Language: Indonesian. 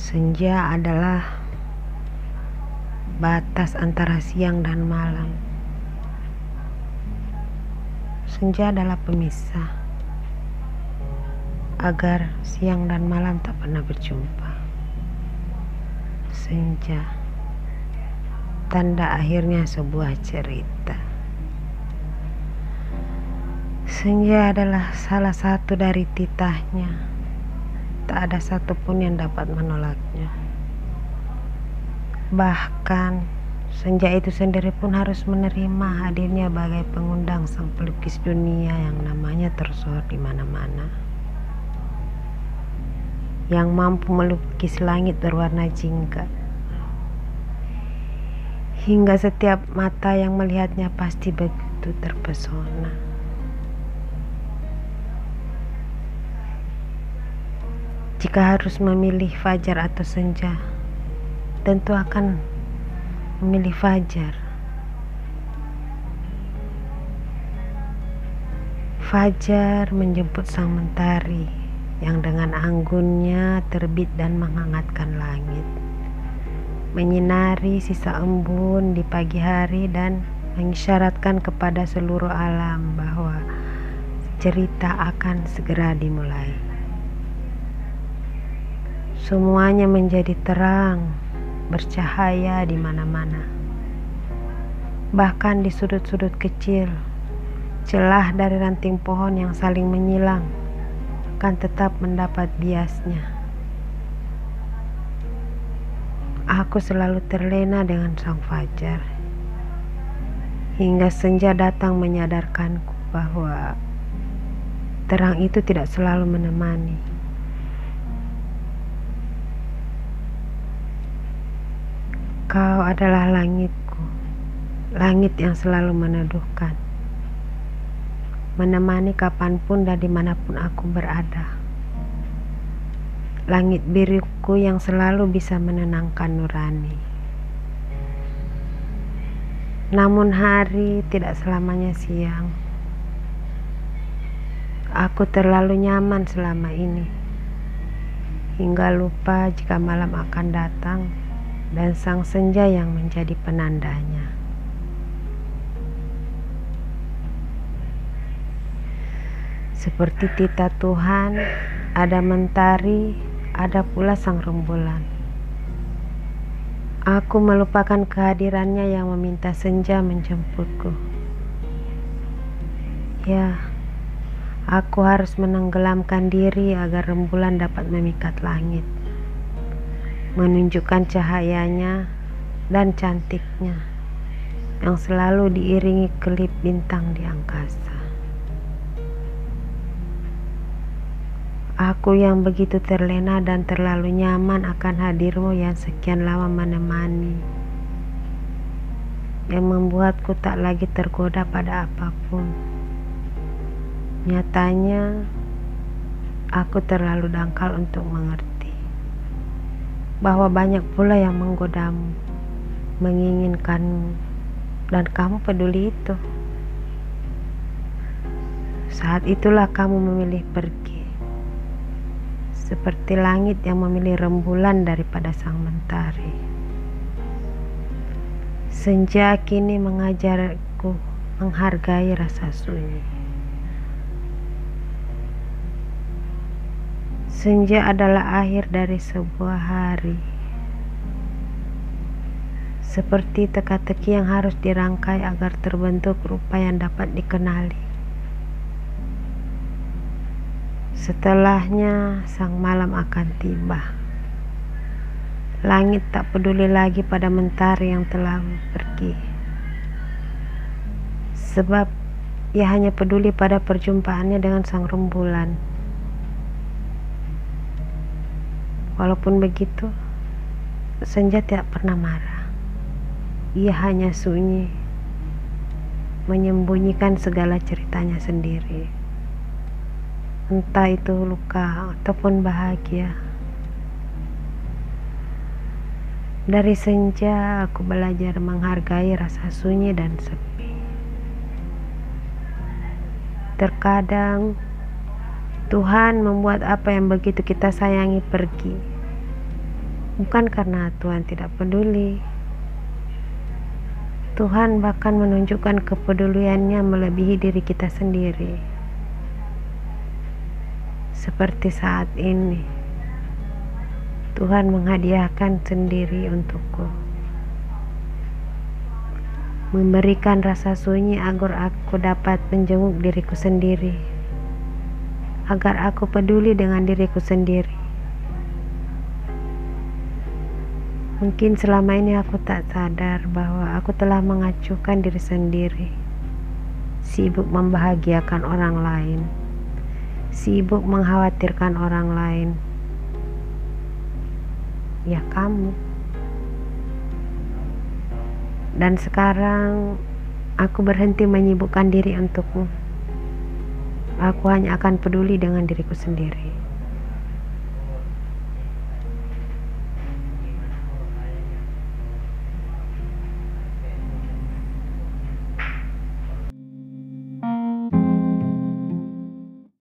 Senja adalah batas antara siang dan malam. Senja adalah pemisah agar siang dan malam tak pernah berjumpa. Senja tanda akhirnya sebuah cerita. Senja adalah salah satu dari titahnya tak ada satupun yang dapat menolaknya. Bahkan senja itu sendiri pun harus menerima hadirnya bagai pengundang sang pelukis dunia yang namanya tersohor di mana-mana. Yang mampu melukis langit berwarna jingga. Hingga setiap mata yang melihatnya pasti begitu terpesona. Jika harus memilih fajar atau senja, tentu akan memilih fajar. Fajar menjemput sang mentari yang dengan anggunnya terbit dan menghangatkan langit. Menyinari sisa embun di pagi hari dan mengisyaratkan kepada seluruh alam bahwa cerita akan segera dimulai. Semuanya menjadi terang, bercahaya di mana-mana. Bahkan di sudut-sudut kecil, celah dari ranting pohon yang saling menyilang akan tetap mendapat biasnya. Aku selalu terlena dengan sang fajar. Hingga senja datang menyadarkanku bahwa terang itu tidak selalu menemani. Kau adalah langitku, langit yang selalu meneduhkan, menemani kapan pun dan di mana pun aku berada. Langit biruku yang selalu bisa menenangkan nurani. Namun hari tidak selamanya siang. Aku terlalu nyaman selama ini, hingga lupa jika malam akan datang dan sang senja yang menjadi penandanya. Seperti tita Tuhan, ada mentari, ada pula sang rembulan. Aku melupakan kehadirannya yang meminta senja menjemputku. Ya, aku harus menenggelamkan diri agar rembulan dapat memikat langit menunjukkan cahayanya dan cantiknya yang selalu diiringi kelip bintang di angkasa. Aku yang begitu terlena dan terlalu nyaman akan hadirmu yang sekian lama menemani yang membuatku tak lagi tergoda pada apa pun. Nyatanya, aku terlalu dangkal untuk mengerti bahwa banyak pula yang menggodamu, menginginkanmu, dan kamu peduli itu. Saat itulah kamu memilih pergi, seperti langit yang memilih rembulan daripada sang mentari. Senja kini mengajarku menghargai rasa sunyi. Senja adalah akhir dari sebuah hari. Seperti teka-teki yang harus dirangkai agar terbentuk rupa yang dapat dikenali. Setelahnya, sang malam akan tiba. Langit tak peduli lagi pada mentari yang telah pergi. Sebab ia hanya peduli pada perjumpaannya dengan sang rembulan. Walaupun begitu, Senja tidak pernah marah. Ia hanya sunyi, menyembunyikan segala ceritanya sendiri. Entah itu luka ataupun bahagia. Dari senja aku belajar menghargai rasa sunyi dan sepi. Terkadang Tuhan membuat apa yang begitu kita sayangi pergi Bukan karena Tuhan tidak peduli. Tuhan bahkan menunjukkan kepeduliannya melebihi diri kita sendiri. Seperti saat ini, Tuhan menghadiahkan sendiri untukku memberikan rasa sunyi agar aku dapat menjenguk diriku sendiri, agar aku peduli dengan diriku sendiri. Mungkin selama ini aku tak sadar bahwa aku telah mengacuhkan diri sendiri, sibuk membahagiakan orang lain, sibuk mengkhawatirkan orang lain. Ya, kamu. Dan sekarang aku berhenti menyibukkan diri untukmu. Aku hanya akan peduli dengan diriku sendiri.